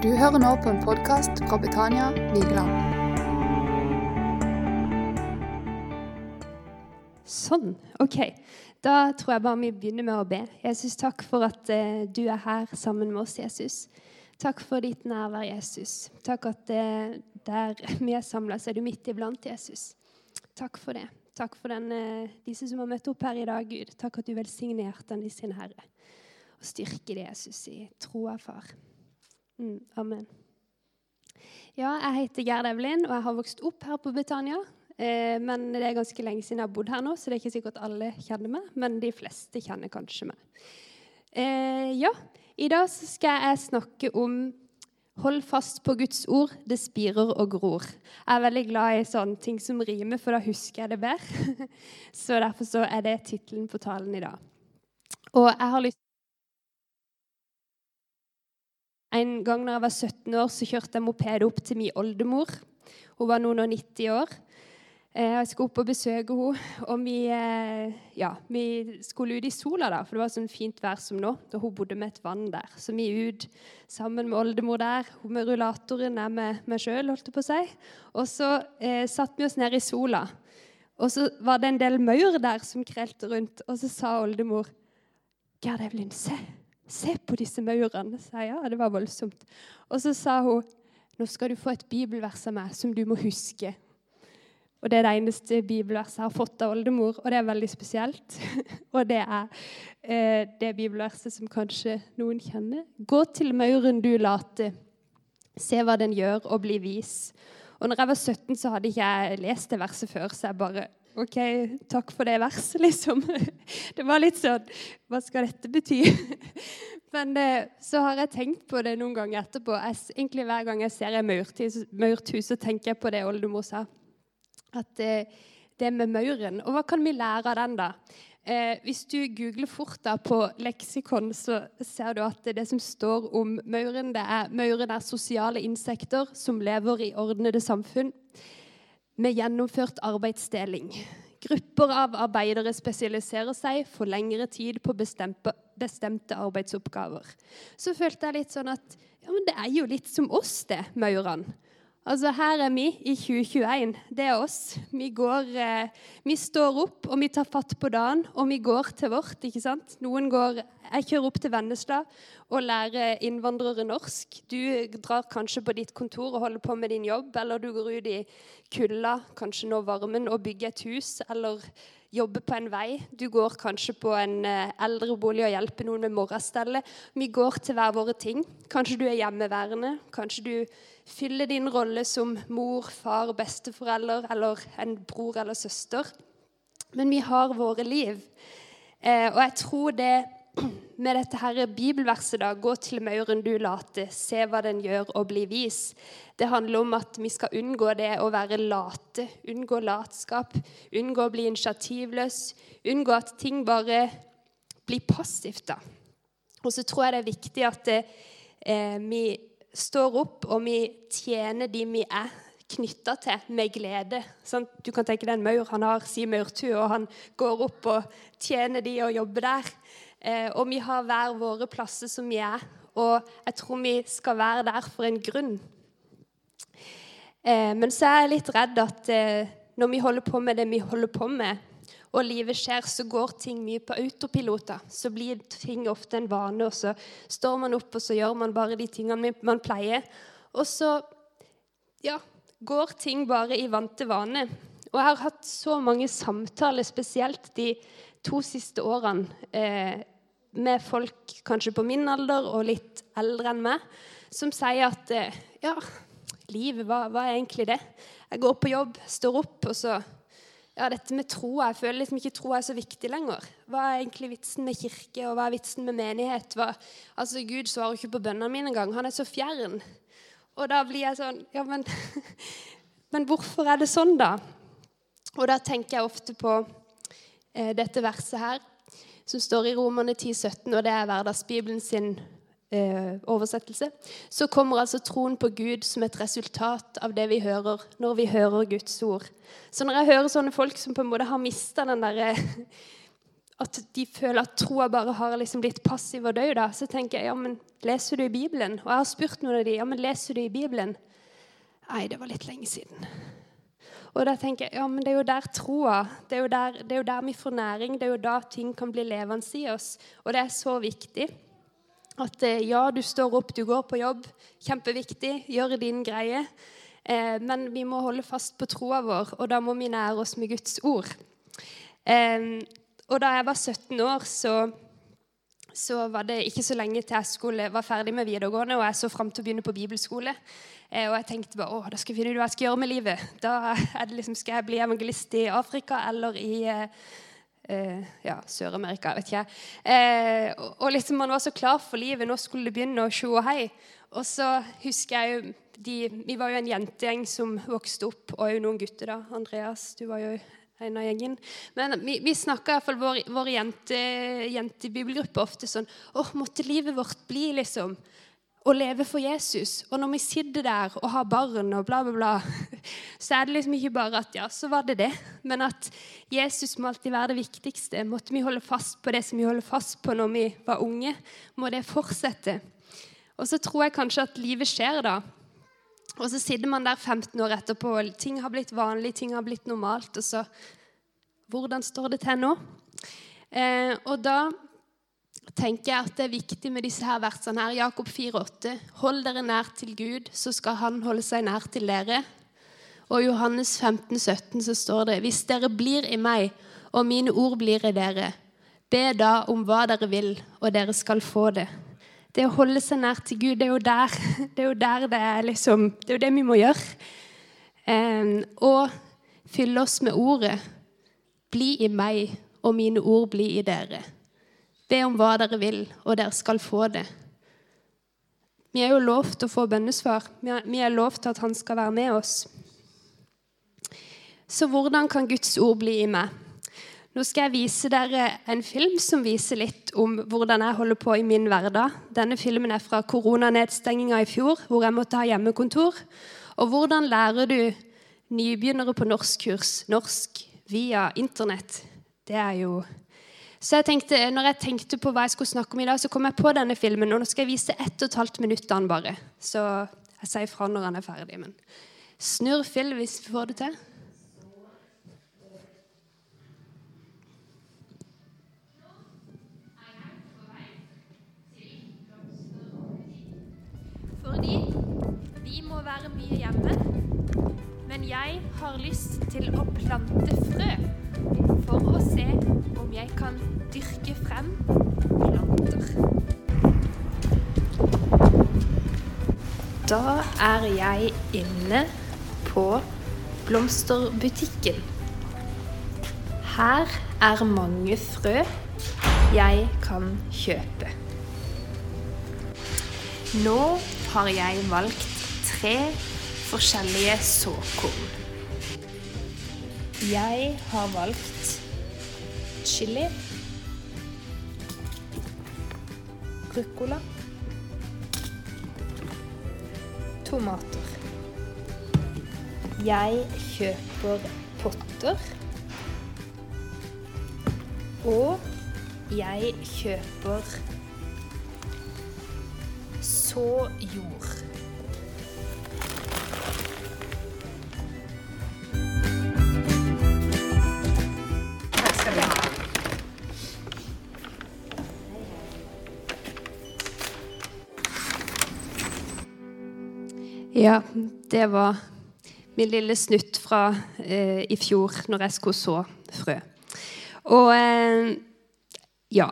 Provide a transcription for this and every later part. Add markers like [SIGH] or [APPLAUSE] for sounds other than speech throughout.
Du hører nå på en podkast fra Betania Vigeland. Sånn. OK. Da tror jeg bare vi begynner med å be. Jesus, takk for at eh, du er her sammen med oss, Jesus. Takk for ditt nærvær, Jesus. Takk at eh, der vi er samla, så er du midt iblant, Jesus. Takk for det. Takk for den, eh, disse som har møtt opp her i dag, Gud. Takk at du velsigner hjertene sin Herre. Og styrker det, Jesus, i troa, far. Mm, amen. Ja, jeg heter Gerd Evelyn, og jeg har vokst opp her på Britannia. Eh, men det er ganske lenge siden jeg har bodd her nå, så det er ikke sikkert alle kjenner meg. Men de fleste kjenner kanskje meg. Eh, ja, i dag skal jeg snakke om Hold fast på Guds ord, det spirer og gror. Jeg er veldig glad i sånne ting som rimer, for da husker jeg det bedre. [LAUGHS] Så derfor så er det tittelen på talen i dag. Og jeg har lyst En gang da jeg var 17 år, så kjørte jeg moped opp til min oldemor. Hun var noen og 90 år. Eh, jeg skulle opp og besøke henne, og vi, eh, ja, vi, skulle ut i sola, da, for det var sånn fint vær som nå. Da hun bodde med et vann der. Så vi er ut sammen med oldemor der, hun med rullatoren, jeg med meg sjøl, holdt det på å si. Og så eh, satte vi oss ned i sola. Og så var det en del maur der som krelte rundt, og så sa oldemor Gerd Evelyn, se! Se på disse maurene. sa jeg. Ja, det var voldsomt. Og så sa hun nå skal du få et bibelvers av meg som du må huske. Og Det er det eneste bibelverset jeg har fått av oldemor, og det er veldig spesielt. [LAUGHS] og det er eh, det bibelverset som kanskje noen kjenner. Gå til mauren du later, se hva den gjør, og bli vis. Og når jeg var 17, så hadde ikke jeg lest det verset før, så jeg bare OK, takk for det verset, [LAUGHS] liksom. Det var litt sånn Hva skal dette bety? [LAUGHS] Men det, så har jeg tenkt på det noen ganger etterpå. Jeg, egentlig Hver gang jeg ser et maurtue, så tenker jeg på det oldemor sa. At det, det med mauren. Og hva kan vi lære av den, da? Eh, hvis du googler fort da på leksikon, så ser du at det som står om mauren, det er mauren er sosiale insekter som lever i ordnede samfunn med gjennomført arbeidsdeling. Grupper av arbeidere spesialiserer seg for lengre tid på bestemte, arbeidsoppgaver. Så følte jeg litt sånn at ja, men det er jo litt som oss, det, maurene. Altså, Her er vi i 2021. Det er oss. Vi, går, eh, vi står opp, og vi tar fatt på dagen, og vi går til vårt. ikke sant? Noen går Jeg kjører opp til Vennesla og lære innvandrere norsk. Du drar kanskje på ditt kontor og holder på med din jobb, eller du går ut i kulda, kanskje nå varmen, og bygger et hus, eller jobber på en vei. Du går kanskje på en eh, eldrebolig og hjelper noen med morgenstellet. Vi går til hver våre ting. Kanskje du er hjemmeværende. Kanskje du fyller din rolle som mor, far, besteforelder eller en bror eller søster. Men vi har våre liv. Eh, og jeg tror det med dette her bibelverset, da, 'Gå til mauren du late, se hva den gjør, og bli vis', det handler om at vi skal unngå det å være late, unngå latskap, unngå å bli initiativløs, unngå at ting bare blir passivt. da. Og så tror jeg det er viktig at det, eh, vi står opp, og vi tjener de vi er knytta til, med glede. Sånn, du kan tenke deg en maur. Han har sin maurtue, og han går opp og tjener de og jobber der. Eh, og vi har hver våre plasser som vi er. Og jeg tror vi skal være der for en grunn. Eh, men så er jeg litt redd at eh, når vi holder på med det vi holder på med, og livet skjer, så går ting mye på autopiloter. Så blir ting ofte en vane, og så står man opp og så gjør man bare de tingene man pleier. Og så ja, går ting bare i vante vane. Og jeg har hatt så mange samtaler, spesielt de to siste årene, eh, med folk kanskje på min alder og litt eldre enn meg, som sier at eh, ja, livet, hva, hva er egentlig det? Jeg går på jobb, står opp, og så ja, dette med tro, Jeg føler liksom ikke tro er så viktig lenger. Hva er egentlig vitsen med kirke, og hva er vitsen med menighet? Hva, altså, Gud svarer ikke på bønnene mine engang. Han er så fjern. Og da blir jeg sånn Ja, men, [LAUGHS] men hvorfor er det sånn, da? Og da tenker jeg ofte på eh, dette verset her, som står i Romerne 10, 17, og det er Hverdagsbibelen sin eh, oversettelse, så kommer altså troen på Gud som et resultat av det vi hører når vi hører Guds ord. Så når jeg hører sånne folk som på en måte har mista den derre at de føler at troa bare har liksom blitt passiv og død, da, så tenker jeg ja, men leser du i Bibelen? Og jeg har spurt noen av de, ja, men leser du i Bibelen? Nei, det var litt lenge siden. Og da tenker jeg ja, men det er jo der troa det er, jo der, det er jo der vi får næring. Det er jo da ting kan bli levende i oss. Og det er så viktig. At eh, ja, du står opp, du går på jobb. Kjempeviktig. Gjør din greie. Eh, men vi må holde fast på troa vår, og da må vi nære oss med Guds ord. Eh, og da jeg var 17 år, så, så var det ikke så lenge til jeg skulle, var ferdig med videregående, og jeg så fram til å begynne på bibelskole. Eh, og jeg tenkte bare, å, da skal jeg finne ut hva jeg skal gjøre med livet. Da liksom, Skal jeg bli evangelist i Afrika eller i eh, eh ja, Sør-Amerika? vet ikke jeg. Eh, og liksom Man var så klar for livet. Nå skulle det begynne å sjå og hei. Og så husker jeg jo de, Vi var jo en jentegjeng som vokste opp, og jo noen gutter. da. Andreas, du var jo en av gjengen. Men vi, vi snakker iallfall vår, vår jente, jentebibelgruppe ofte sånn Å, måtte livet vårt bli liksom å leve for Jesus. Og når vi sitter der og har barn og bla, bla, bla, [LAUGHS] så er det liksom ikke bare at ja, så var det det. Men at Jesus må alltid være det viktigste. Måtte vi holde fast på det som vi holder fast på når vi var unge, må det fortsette. Og så tror jeg kanskje at livet skjer da. Og så sitter man der 15 år etterpå, og ting har blitt vanlig, ting har blitt normalt. Og så Hvordan står det til nå? Eh, og da tenker jeg at det er viktig med disse her versene her. Jakob 4,8. Hold dere nær til Gud, så skal Han holde seg nær til dere. Og i Johannes 15, 17 så står det Hvis dere blir i meg, og mine ord blir i dere, be da om hva dere vil, og dere skal få det. Det å holde seg nær til Gud, det er jo der [LAUGHS] det er, der det er liksom Det er det vi må gjøre. Eh, og fylle oss med ordet. Bli i meg, og mine ord bli i dere. Be om hva dere vil, og dere skal få det. Vi er jo lovt å få bønnesvar. Vi er lovt at han skal være med oss. Så hvordan kan Guds ord bli i meg? Nå skal jeg vise dere en film som viser litt om hvordan jeg holder på i min hverdag. Denne filmen er fra koronanedstenginga i fjor, hvor jeg måtte ha hjemmekontor. Og hvordan lærer du nybegynnere på norskkurs norsk via Internett? Det er jo så jeg tenkte, når jeg tenkte på hva jeg skulle snakke om i dag, så kom jeg på denne filmen. Og nå skal jeg vise ett og et halvt minutt bare. Så jeg sier fra når han er ferdig. Men snurr film hvis vi får det til. Vi må være mye hjemme. Men jeg har lyst til å plante frø for å se om jeg kan dyrke frem planter. Da er jeg inne på blomsterbutikken. Her er mange frø jeg kan kjøpe. Nå har jeg valgt tre forskjellige såkorn. Jeg har valgt chili, ruccola, tomater. Jeg kjøper potter. Og jeg kjøper så jord. Ja, det var min lille snutt fra eh, i fjor når jeg skulle så frø. Og eh, ja.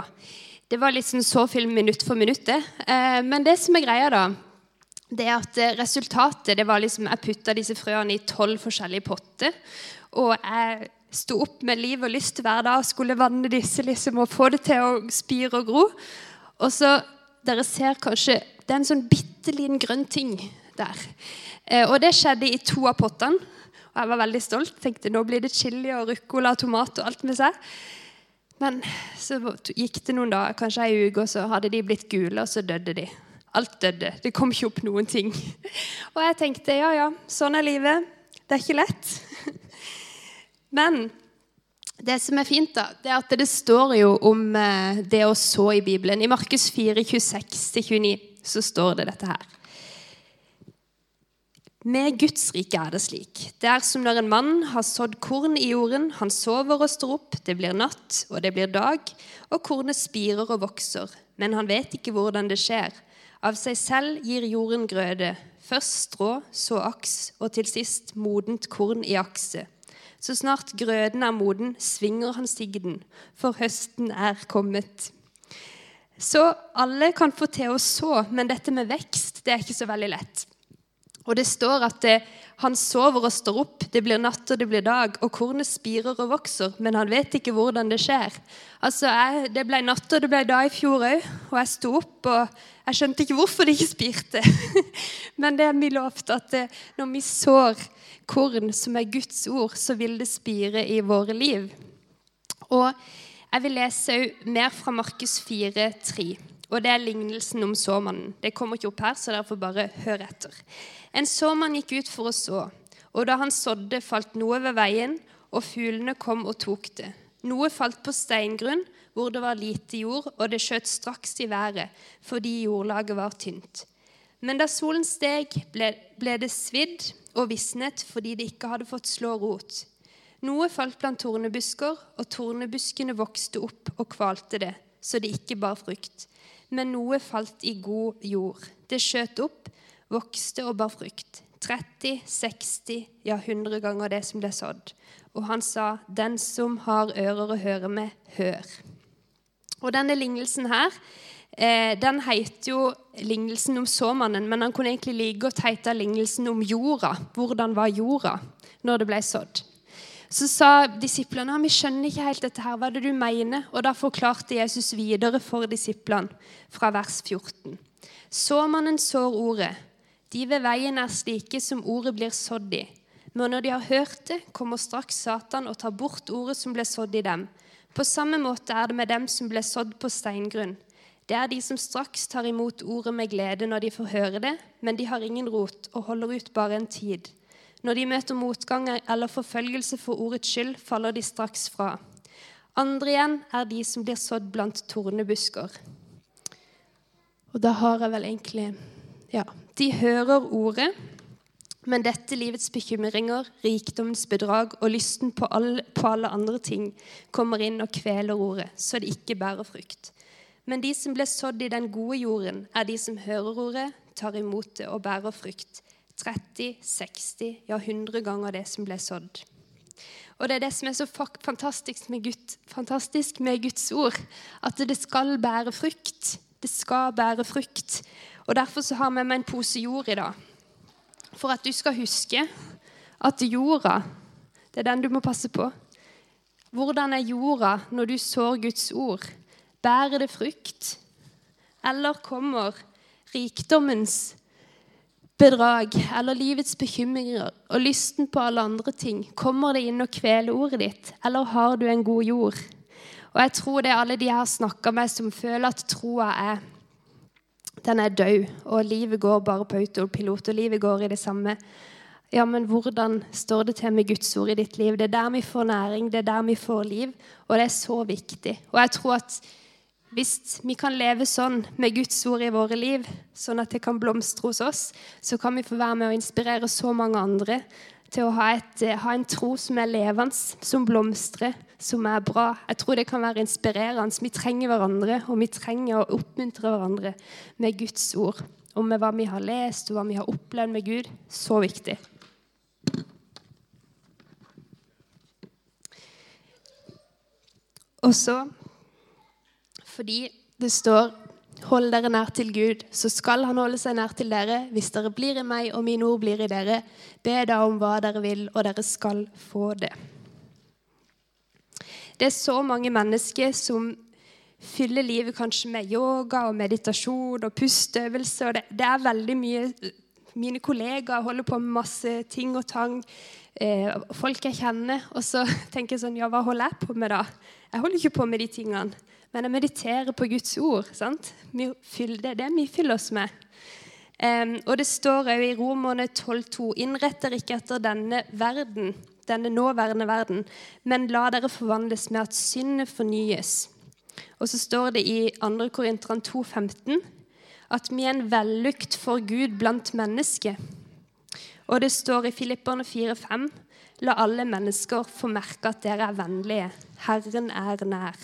Det var litt sånn så-film minutt for minutt. Eh, men det som er greia, da, det er at eh, resultatet det var liksom Jeg putta disse frøene i tolv forskjellige potter. Og jeg sto opp med liv og lyst hver dag og skulle vanne disse liksom, og få det til å spire og gro. Og så, Dere ser kanskje Det er en sånn bitte liten grønn ting der. Eh, og det skjedde i to av pottene. Og jeg var veldig stolt. Tenkte nå blir det chili og ruccola og tomat og alt med seg. Men så gikk det noen dager, kanskje ei uke, og så hadde de blitt gule, og så døde de. Alt døde. Det kom ikke opp noen ting. [LAUGHS] Og jeg tenkte ja, ja, sånn er livet. Det er ikke lett. [LAUGHS] Men Det som er fint, da, det er at det står jo om eh, det å så i Bibelen. I Markus 4, 26-29 så står det dette her. Med Guds rike er det slik. Det er som når en mann har sådd korn i jorden. Han sover og står opp, det blir natt, og det blir dag, og kornet spirer og vokser. Men han vet ikke hvordan det skjer. Av seg selv gir jorden grøde. Først strå, så aks, og til sist modent korn i akse. Så snart grøden er moden, svinger han sigden, for høsten er kommet. Så alle kan få til å så, men dette med vekst det er ikke så veldig lett. Og det står at det, han sover og står opp, det blir natt og det blir dag, og kornet spirer og vokser, men han vet ikke hvordan det skjer. Altså, jeg, Det ble natt og det ble dag i fjor òg, og jeg sto opp, og jeg skjønte ikke hvorfor det ikke spirte. [LAUGHS] men det er mye lovt at det, når vi sår korn som er Guds ord, så vil det spire i våre liv. Og jeg vil lese mer fra Markus 4, 3. Og det er lignelsen om såmannen. Det kommer ikke opp her, så dere får bare høre etter. En såmann gikk ut for å så, og da han sådde, falt noe ved veien, og fuglene kom og tok det. Noe falt på steingrunn, hvor det var lite jord, og det skjøt straks i været, fordi jordlaget var tynt. Men da solen steg, ble, ble det svidd og visnet fordi det ikke hadde fått slå rot. Noe falt blant tornebusker, og tornebuskene vokste opp og kvalte det, så det ikke bar frukt men noe falt i god jord. Det skjøt opp, vokste og bar frukt. 30, 60, ja 100 ganger det som ble sådd. Og han sa, 'Den som har ører å høre med, hør'. Og denne lignelsen her, eh, den heter jo lignelsen om såmannen, men han kunne egentlig like godt hete lignelsen om jorda. Hvordan var jorda når det ble sådd? Så sa disiplene vi skjønner ikke helt dette her, hva er det du mener? Og Da forklarte Jesus videre for disiplene fra vers 14. Såmannen sår ordet. De ved veien er slike som ordet blir sådd i. Men når de har hørt det, kommer straks Satan og tar bort ordet som ble sådd i dem. På samme måte er det med dem som ble sådd på steingrunn. Det er de som straks tar imot ordet med glede når de får høre det, men de har ingen rot og holder ut bare en tid. Når de møter motgang eller forfølgelse for ordets skyld, faller de straks fra. Andre igjen er de som blir sådd blant tornebusker. Og da har jeg vel egentlig Ja, de hører ordet, men dette livets bekymringer, rikdommens bedrag og lysten på alle, på alle andre ting kommer inn og kveler ordet, så det ikke bærer frukt. Men de som ble sådd i den gode jorden, er de som hører ordet, tar imot det og bærer frukt. 30, 60, ja 100 ganger det som ble sådd. Og Det er det som er så fantastisk med, Gud, fantastisk med Guds ord. At det skal bære frukt. Det skal bære frukt. Og Derfor så har vi med en pose jord i dag. For at du skal huske at jorda, det er den du må passe på. Hvordan er jorda når du sår Guds ord? Bærer det frukt? Eller kommer rikdommens bedrag eller livets bekymringer og lysten på alle andre ting, kommer det inn og kveler ordet ditt, eller har du en god jord? Og jeg tror det er alle de jeg har snakka med, som føler at troa er den er død, og livet går bare på autopilot, og livet går i det samme. Ja, men hvordan står det til med Guds ord i ditt liv? Det er der vi får næring, det er der vi får liv, og det er så viktig. Og jeg tror at hvis vi kan leve sånn med Guds ord i våre liv, sånn at det kan blomstre hos oss, så kan vi få være med å inspirere så mange andre til å ha, et, ha en tro som er levende, som blomstrer, som er bra. Jeg tror det kan være inspirerende. Vi trenger hverandre, og vi trenger å oppmuntre hverandre med Guds ord. Og med hva vi har lest, og hva vi har opplevd med Gud. Så viktig. Og så fordi det står Hold dere nær til Gud, så skal han holde seg nær til dere. Hvis dere blir i meg, og mine ord blir i dere, be da om hva dere vil, og dere skal få det. Det er så mange mennesker som fyller livet kanskje med yoga og meditasjon og pusteøvelser. Det, det er veldig mye Mine kollegaer holder på med masse ting og tang. Eh, folk jeg kjenner. Og så [LAUGHS] tenker jeg sånn Ja, hva holder jeg på med da? Jeg holder ikke på med de tingene men jeg mediterer på Guds ord. Sant? det er det vi fyller oss med. Um, og det står òg i Romerne 12,2.: Innretter ikke etter denne verden, denne nåværende verden, men la dere forvandles med at syndet fornyes. Og så står det i 2. Korinteren 2,15 at vi er en vellukt for Gud blant mennesker. Og det står i Filipperne 4,5.: La alle mennesker få merke at dere er vennlige. Herren er nær.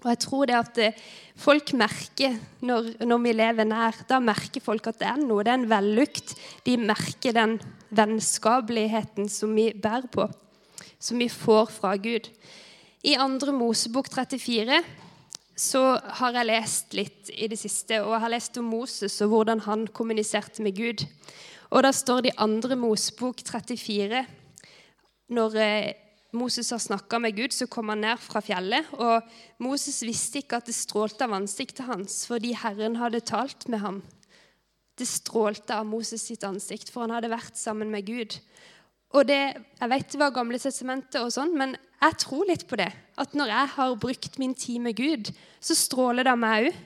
Og jeg tror det at eh, folk merker når, når, vi lever nær, da merker folk at det er noe. Det er en vellukt. De merker den vennskapeligheten som vi bærer på, som vi får fra Gud. I 2. Mosebok 34 så har jeg lest litt i det siste, og jeg har lest om Moses og hvordan han kommuniserte med Gud. Og da står det i 2. Mosebok 34 Når eh, Moses har snakka med Gud, så kom han ned fra fjellet. Og Moses visste ikke at det strålte av ansiktet hans fordi Herren hadde talt med ham. Det strålte av Moses sitt ansikt, for han hadde vært sammen med Gud. Og det, Jeg vet det var Gamle testamentet, og sånn, men jeg tror litt på det. At når jeg har brukt min tid med Gud, så stråler det av meg òg.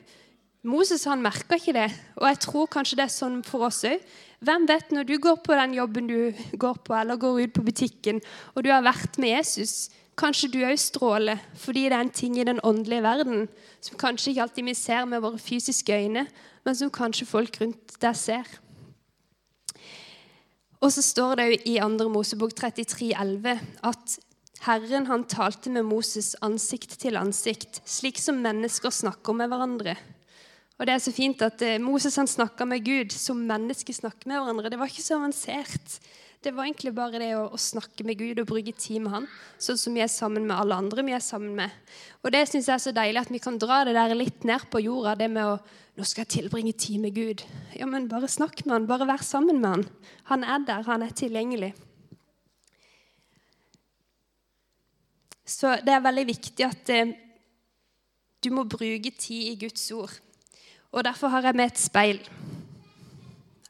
Moses han merka ikke det, og jeg tror kanskje det er sånn for oss òg. Hvem vet, når du går på den jobben du går på, eller går ut på butikken, og du har vært med Jesus, kanskje du òg stråler fordi det er en ting i den åndelige verden som kanskje ikke alltid vi ser med våre fysiske øyne, men som kanskje folk rundt deg ser. Og så står det jo i 2. Mosebok 33, 33,11 at Herren han talte med Moses ansikt til ansikt, slik som mennesker snakker med hverandre. Og Det er så fint at eh, Moses han snakka med Gud som mennesker snakker med hverandre. Det var ikke så avansert. Det var egentlig bare det å, å, snakke med Gud og bruke tid med han, sånn som vi er sammen med alle andre vi er sammen med. Og Det syns jeg er så deilig at vi kan dra det der litt ned på jorda, det med å nå skal jeg tilbringe tid med Gud. Ja, men Bare snakk med han, bare vær sammen med han. Han er der, han er tilgjengelig. Så det er veldig viktig at eh, du må bruke tid i Guds ord. Og Derfor har jeg med et speil.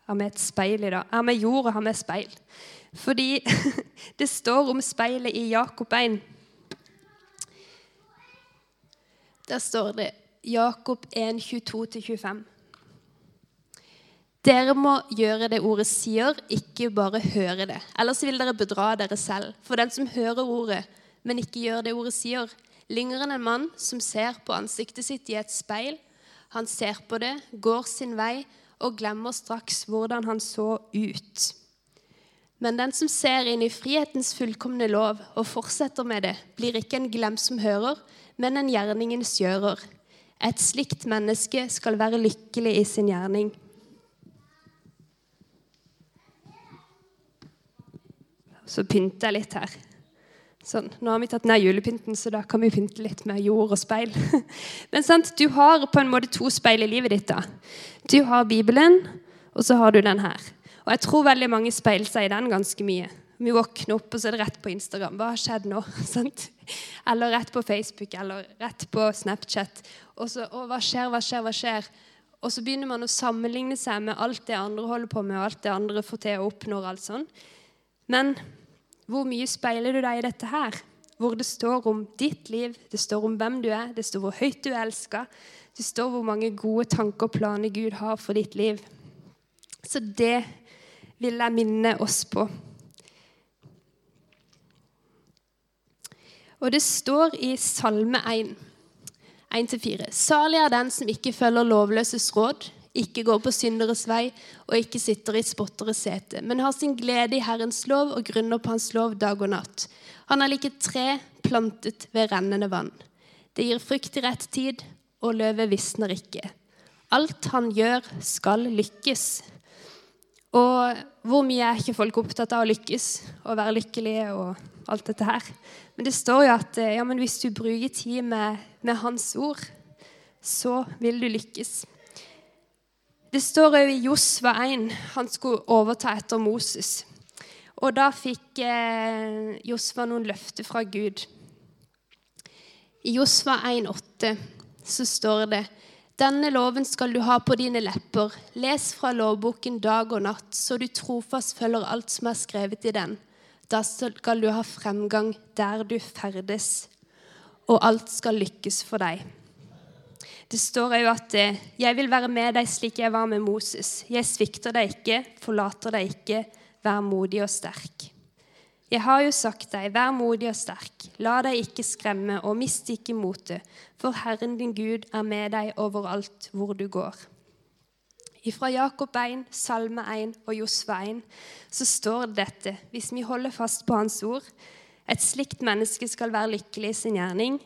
Har vi et speil i dag. Har vi jord og har vi speil. Fordi [LAUGHS] det står om speilet i Jakob 1. Der står det Jakob 1, 22-25. Dere må gjøre det ordet sier, ikke bare høre det. Ellers vil dere bedra dere selv. For den som hører ordet, men ikke gjør det ordet sier, ligner en mann som ser på ansiktet sitt i et speil. Han ser på det, går sin vei og glemmer straks hvordan han så ut. Men den som ser inn i frihetens fullkomne lov og fortsetter med det, blir ikke en glemsom hører, men en gjerningens gjører. Et slikt menneske skal være lykkelig i sin gjerning. Så pynter jeg litt her. Sånn, Nå har vi tatt ned julepynten, så da kan vi pynte litt med jord og speil. [LAUGHS] Men sant, du har på en måte to speil i livet ditt. da. Du har Bibelen, og så har du den her. Og jeg tror veldig mange speiler seg i den ganske mye. Vi våkner opp, og så er det rett på Instagram. Hva har skjedd nå? [LAUGHS] eller rett på Facebook eller rett på Snapchat. Og så å, hva skjer, hva skjer, hva skjer? Og så begynner man å sammenligne seg med alt det andre holder på med, og alt det andre får til å oppnå. alt sånn. Men hvor mye speiler du deg i dette her? Hvor det står om ditt liv, det står om hvem du er, det står hvor høyt du elsker, det står hvor mange gode tanker og planer Gud har for ditt liv. Så det vil jeg minne oss på. Og det står i Salme 1, 1-4. Salig er den som ikke følger lovløses råd, ikke går på synderes vei og ikke sitter i spotteres sete, men har sin glede i Herrens lov og grunner på Hans lov dag og natt. Han er like tre plantet ved rennende vann. Det gir frukt i rett tid, og løvet visner ikke. Alt han gjør, skal lykkes. Og hvor mye er ikke folk opptatt av å lykkes og være lykkelige og alt dette her? Men det står jo at eh, ja, hvis du bruker tid med, med, Hans ord, så vil du lykkes. Det står òg i Josva 1 han skulle overta etter Moses. Og da fikk eh, Josva noen løfter fra Gud. I Josva 1,8 så står det denne loven skal du ha på dine lepper. Les fra lovboken dag og natt, så du trofast følger alt som er skrevet i den. Da skal du ha fremgang der du ferdes, og alt skal lykkes for deg. Det står òg at eh, 'jeg vil være med deg slik jeg var med Moses'. 'Jeg svikter deg ikke, forlater deg ikke. Vær modig og sterk'. Jeg har jo sagt deg, vær modig og sterk, la deg ikke skremme og mist ikke motet, for Herren din Gud er med deg overalt hvor du går. Fra Jakob 1, Salme 1 og Josva 1 så står det dette, hvis vi holder fast på Hans ord. Et slikt menneske skal være lykkelig i sin gjerning.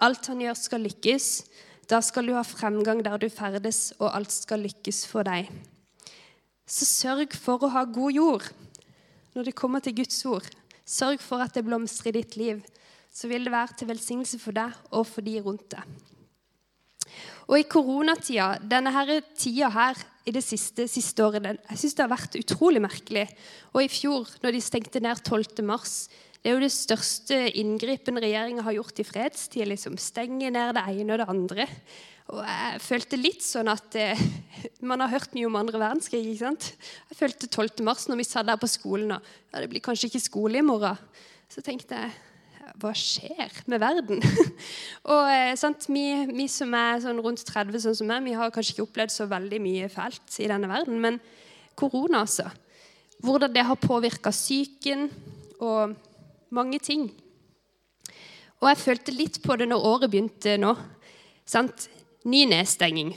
Alt han gjør, skal lykkes. Da skal du ha fremgang der du ferdes, og alt skal lykkes for deg. Så sørg for å ha god jord når det kommer til Guds ord. Sørg for at det blomstrer i ditt liv. Så vil det være til velsignelse for deg og for de rundt deg. Og i koronatida, denne her tida her i det siste, siste året, jeg syns det har vært utrolig merkelig. Og i fjor, når de stengte ned 12. mars, det er jo det største inngripen regjeringa har gjort i fredstid. liksom Stenge ned det ene og det andre. Og jeg følte litt sånn at eh, [LAUGHS] Man har hørt mye om andre verdenskrig. ikke sant? Jeg følte 12. mars når vi satt der på skolen og ja, det blir kanskje ikke skole i morgen. Så tenkte jeg hva skjer med verden? [LAUGHS] og eh, vi, vi, som er sånn rundt 30, sånn som meg, vi har kanskje ikke opplevd så veldig mye fælt i denne verden. Men korona, altså. Hvordan det har påvirka psyken og mange ting. Og jeg følte litt på det når året begynte nå. Sant? Ny nedstenging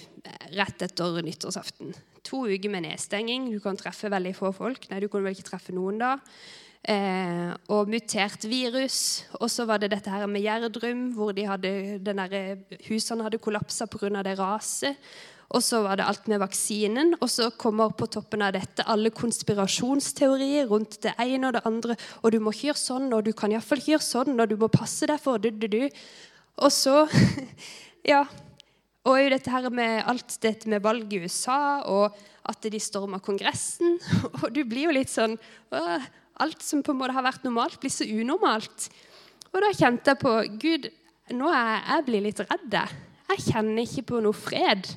rett etter nyttårsaften. To uker med nedstenging. Du kan treffe veldig få folk. Nei, du kunne vel ikke treffe noen da. Eh, og mutert virus. Og så var det dette her med Gjerdrum, hvor de hadde, der, husene hadde kollapsa pga. det raset. Og så var det alt med vaksinen. Og så kommer på toppen av dette alle konspirasjonsteorier rundt det ene og det andre. Og du må ikke gjøre sånn, og du kan iallfall ikke gjøre sånn, og du må passe deg for du, du, du. Og så [LAUGHS] Ja. Og jo dette her med alt dette med valg i USA, og at de storma Kongressen. [LAUGHS] Og du blir jo litt sånn Alt som på en måte har vært normalt, blir så unormalt. Og da kjente jeg på Gud, nå er jeg blir litt redd. Jeg kjenner ikke på noe fred.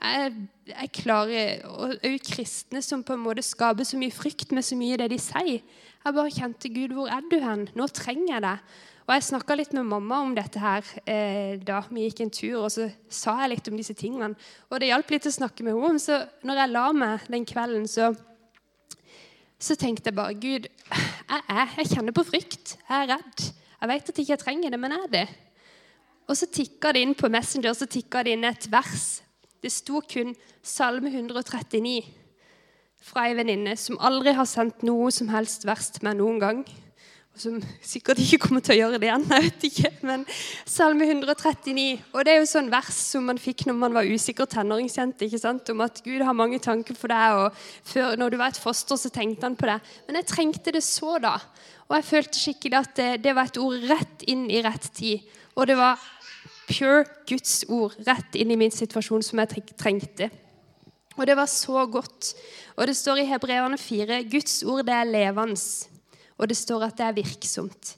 Jeg, jeg klarer, og kristne som på en måte skaper så mye frykt med så mye det de sier. Jeg bare kjente Gud, hvor er du hen? Nå trenger jeg deg. Og Jeg snakka litt med mamma om dette her eh, da vi gikk en tur, og så sa jeg litt om disse tingene. Og det hjalp litt å snakke med henne. Så når jeg la meg den kvelden, så så tenkte jeg bare Gud, jeg, er, jeg kjenner på frykt. Jeg er redd. Jeg vet at jeg ikke trenger det, men jeg er det. Og så tikka det inn på Messenger så det inn et vers. Det sto kun Salme 139 fra ei venninne som aldri har sendt noe som helst vers til meg noen gang og som sikkert ikke kommer til å gjøre det igjen. jeg vet ikke, men Salme 139. Og det er jo sånn vers som man fikk når man var usikker tenåringsjente. ikke sant? Om at Gud har mange tanker for deg. og før, Når du var et foster, så tenkte han på det. Men jeg trengte det så da. Og jeg følte skikkelig at det, det var et ord rett inn i rett tid. Og det var pure Guds ord rett inn i min situasjon som jeg trengte. Og det var så godt. Og det står i Hebreerne 4 Guds ord det er levende og det står at det er virksomt.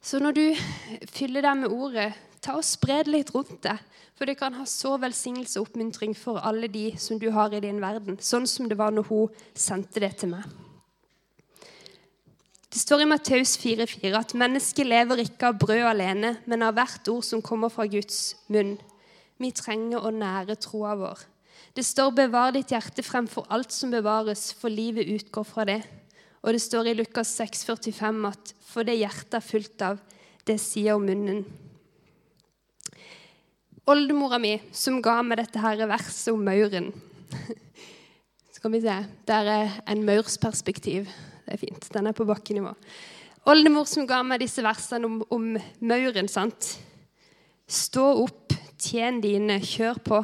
Så når du fyller deg med ordet, ta og spre det litt rundt deg. For det kan ha så velsignelse og oppmuntring for alle de som du har i din verden. Sånn som det var når hun sendte det til meg. Det står i Matteus 4,4 at mennesket lever ikke av brød alene, men av hvert ord som kommer fra Guds munn. Vi trenger å nære troa vår. Det står 'bevar ditt hjerte fremfor alt som bevares', for livet utgår fra det. Og det står i Lukas 6,45 at for det hjertet er fullt av, det sier munnen. Oldemora mi, som ga meg dette her verset om mauren [LAUGHS] Skal vi se Det er en maursperspektiv. Det er fint. Den er på bakkenivå. Oldemor som ga meg disse versene om, om mauren. sant? Stå opp, tjen dine, kjør på.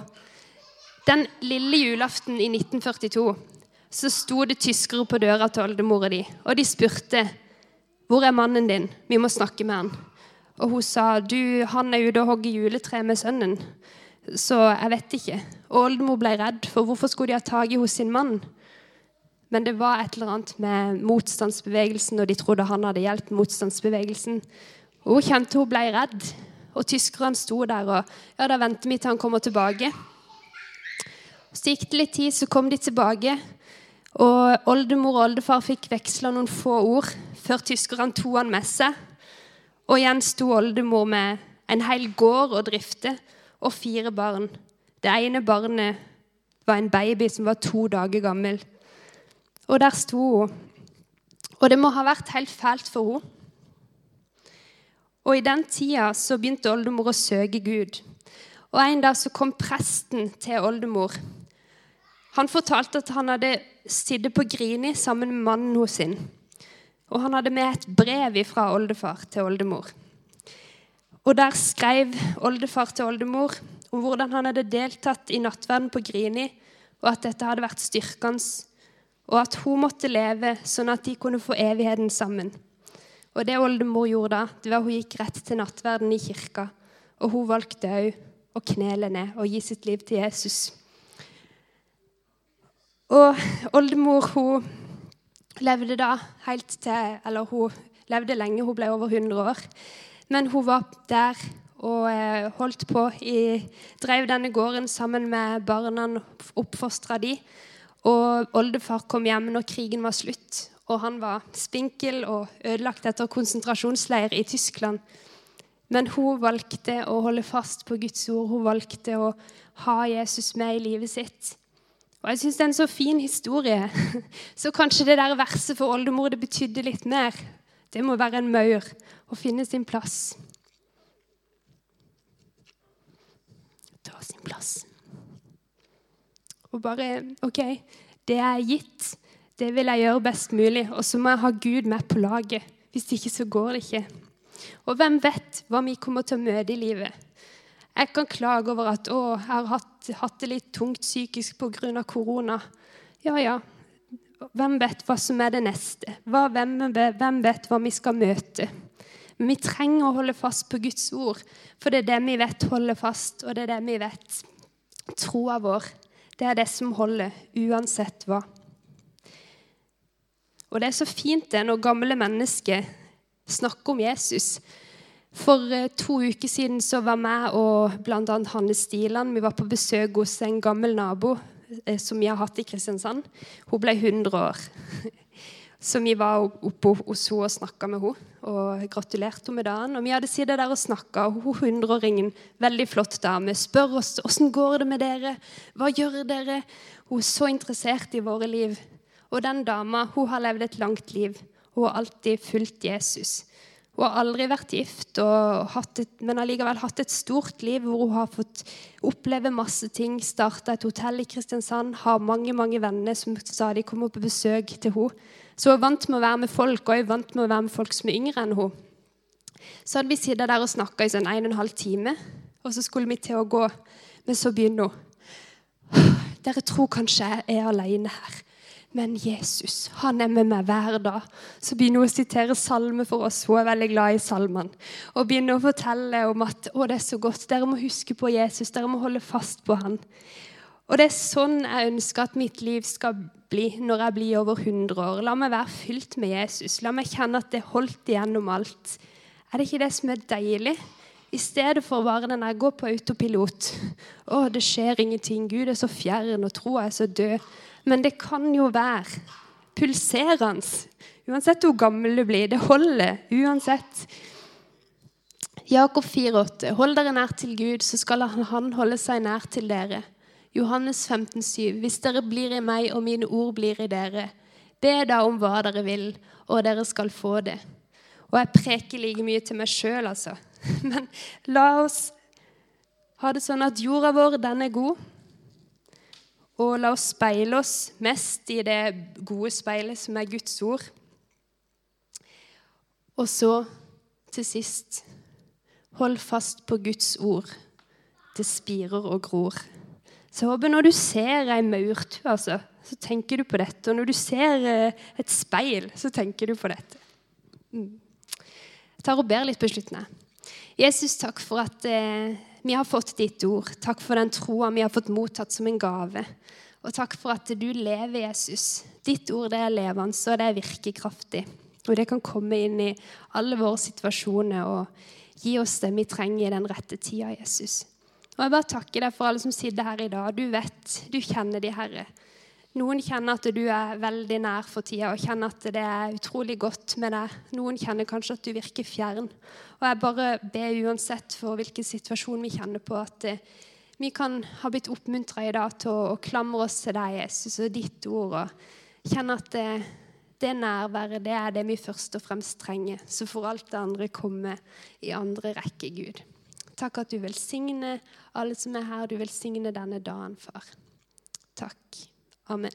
Den lille julaften i 1942 så sto det tyskere på døra til oldemora di, og de spurte hvor er mannen din, vi må snakke med han. Og hun sa du, han er ute og hogger juletre med sønnen, så jeg vet ikke. Og oldemor ble redd, for hvorfor skulle de ha tak i hos sin mann? Men det var et eller annet med motstandsbevegelsen, og de trodde han hadde hjulpet motstandsbevegelsen. Og hun kjente hun ble redd. Og tyskerne sto der, og ja, da venter vi til han kommer tilbake. Så gikk det litt tid, så kom de tilbake. Og Oldemor og oldefar fikk veksla noen få ord før tyskerne tok han med seg. Og igjen sto oldemor med en hel gård å drifte og fire barn. Det ene barnet var en baby som var to dager gammel. Og der sto hun. Og det må ha vært helt fælt for henne. Og I den tida så begynte oldemor å søke Gud. Og En dag så kom presten til oldemor. Han fortalte at han hadde sittet på Grini sammen med mannen hos sin. Og han hadde med et brev fra oldefar til oldemor. Og Der skrev oldefar til oldemor om hvordan han hadde deltatt i nattverden på Grini, og at dette hadde vært styrkende, og at hun måtte leve sånn at de kunne få evigheten sammen. Og det oldemor gjorde da, det var at hun gikk rett til nattverden i kirka. Og hun valgte òg å knele ned og gi sitt liv til Jesus. Og oldemor hun levde da helt til Eller hun levde lenge, hun ble over 100 år. Men hun var der og eh, holdt på. I, drev denne gården sammen med barna, oppfostra de. Og oldefar kom hjem når krigen var slutt, og han var spinkel og ødelagt etter konsentrasjonsleir i Tyskland. Men hun valgte å holde fast på Guds ord. Hun valgte å ha Jesus med i livet sitt. Og jeg syns det er en så fin historie. [LAUGHS] Så kanskje det der verset for oldemor det betydde litt mer. Det må være en maur å finne sin plass. Ta sin plass. Og bare OK, det jeg er gitt. Det vil jeg gjøre best mulig. Og så må jeg ha Gud med på laget. Hvis ikke, så går det ikke. Og hvem vet hva vi kommer til å møte i livet? Jeg kan klage over at å, jeg har hatt, hatt det litt tungt psykisk pga. korona. Ja, ja. Hvem vet hva som er det neste? Hva, hvem, hvem vet hva vi skal møte? Men vi trenger å holde fast på Guds ord, for det er det vi vet holder fast, og det er det vi vet. Troa vår, det er det som holder, uansett hva. Og det er så fint det når gamle mennesker snakker om Jesus. For eh, to uker siden så var jeg og bl.a. Hanne Stiland vi var på besøk hos en gammel nabo eh, som vi har hatt i Kristiansand. Hun ble 100 år. [LAUGHS] Så vi var oppe hos henne og snakka med henne og gratulerte henne med dagen. Og vi hadde sittet der og snakka, og hun hundreåringen, veldig flott dame, spør oss åssen går det med dere, hva gjør dere? Hun er så interessert i våre liv. Og den dama hun har levd et langt liv. Hun har alltid fulgt Jesus. Hun har aldri vært gift, et, men allikevel hatt et stort liv hvor hun har fått oppleve masse ting. Starta et hotell i Kristiansand, har mange mange venner som stadig kommer på besøk til henne. Så hun er vant med å være med folk, og er vant med å være med folk som er yngre enn hun. Så hadde vi sittet der og snakka i sånn en og en halv time, og så skulle vi til å gå. Men så begynner hun. Dere tror kanskje jeg er alene her. Men Jesus, han er med meg hver dag. Så begynner hun å sitere salme for oss. Hun er veldig glad i salmene. Og begynner å fortelle om at å, det er så godt. Dere må huske på Jesus. Dere må holde fast på han. Og det er sånn jeg ønsker at mitt liv skal bli når jeg blir over 100 år. La meg være fylt med Jesus. La meg kjenne at det holdt igjennom alt. Er det ikke det som er deilig? I stedet for bare den jeg går på autopilot. Å, det skjer ingenting. Gud er så fjern, og troa er så død. Men det kan jo være pulserende. Uansett hvor gammel du blir. Det holder uansett. Jakob 4,8.: Hold dere nær til Gud, så skal Han holde seg nær til dere. Johannes 15, 15,7.: Hvis dere blir i meg, og mine ord blir i dere, be da om hva dere vil, og dere skal få det. Og jeg preker like mye til meg sjøl, altså. [LAUGHS] Men la oss ha det sånn at jorda vår, den er god. Og la oss speile oss mest i det gode speilet som er Guds ord. Og så, til sist, hold fast på Guds ord. Det spirer og gror. Så jeg håper når du ser ei maurtue, altså, så tenker du på dette. Og når du ser eh, et speil, så tenker du på dette. Mm. Jeg tar og ber litt på slutten. Jesus, takk for at eh, vi har fått ditt ord. Takk for den troa vi har fått mottatt som en gave. Og takk for at du lever, Jesus. Ditt ord det er levende, og det er virkekraftig. Og det kan komme inn i alle våre situasjoner og gi oss det vi trenger i den rette tida, Jesus. Og jeg bare takker deg for alle som sitter her i dag. Du vet, du kjenner de, Herre. Noen kjenner at du er veldig nær for tida og kjenner at det er utrolig godt med deg. Noen kjenner kanskje at du virker fjern. Og jeg bare ber uansett for hvilken situasjon vi kjenner på, at eh, vi kan ha blitt oppmuntra i dag til å, klamre oss til deg, Jesus, og ditt ord. Og kjenne at det, Det nærværet det er det vi først og fremst trenger. Så får alt det andre komme i andre rekke, Gud. Takk at du velsigner alle som er her. Du velsigner denne dagen, far. Takk. Amen.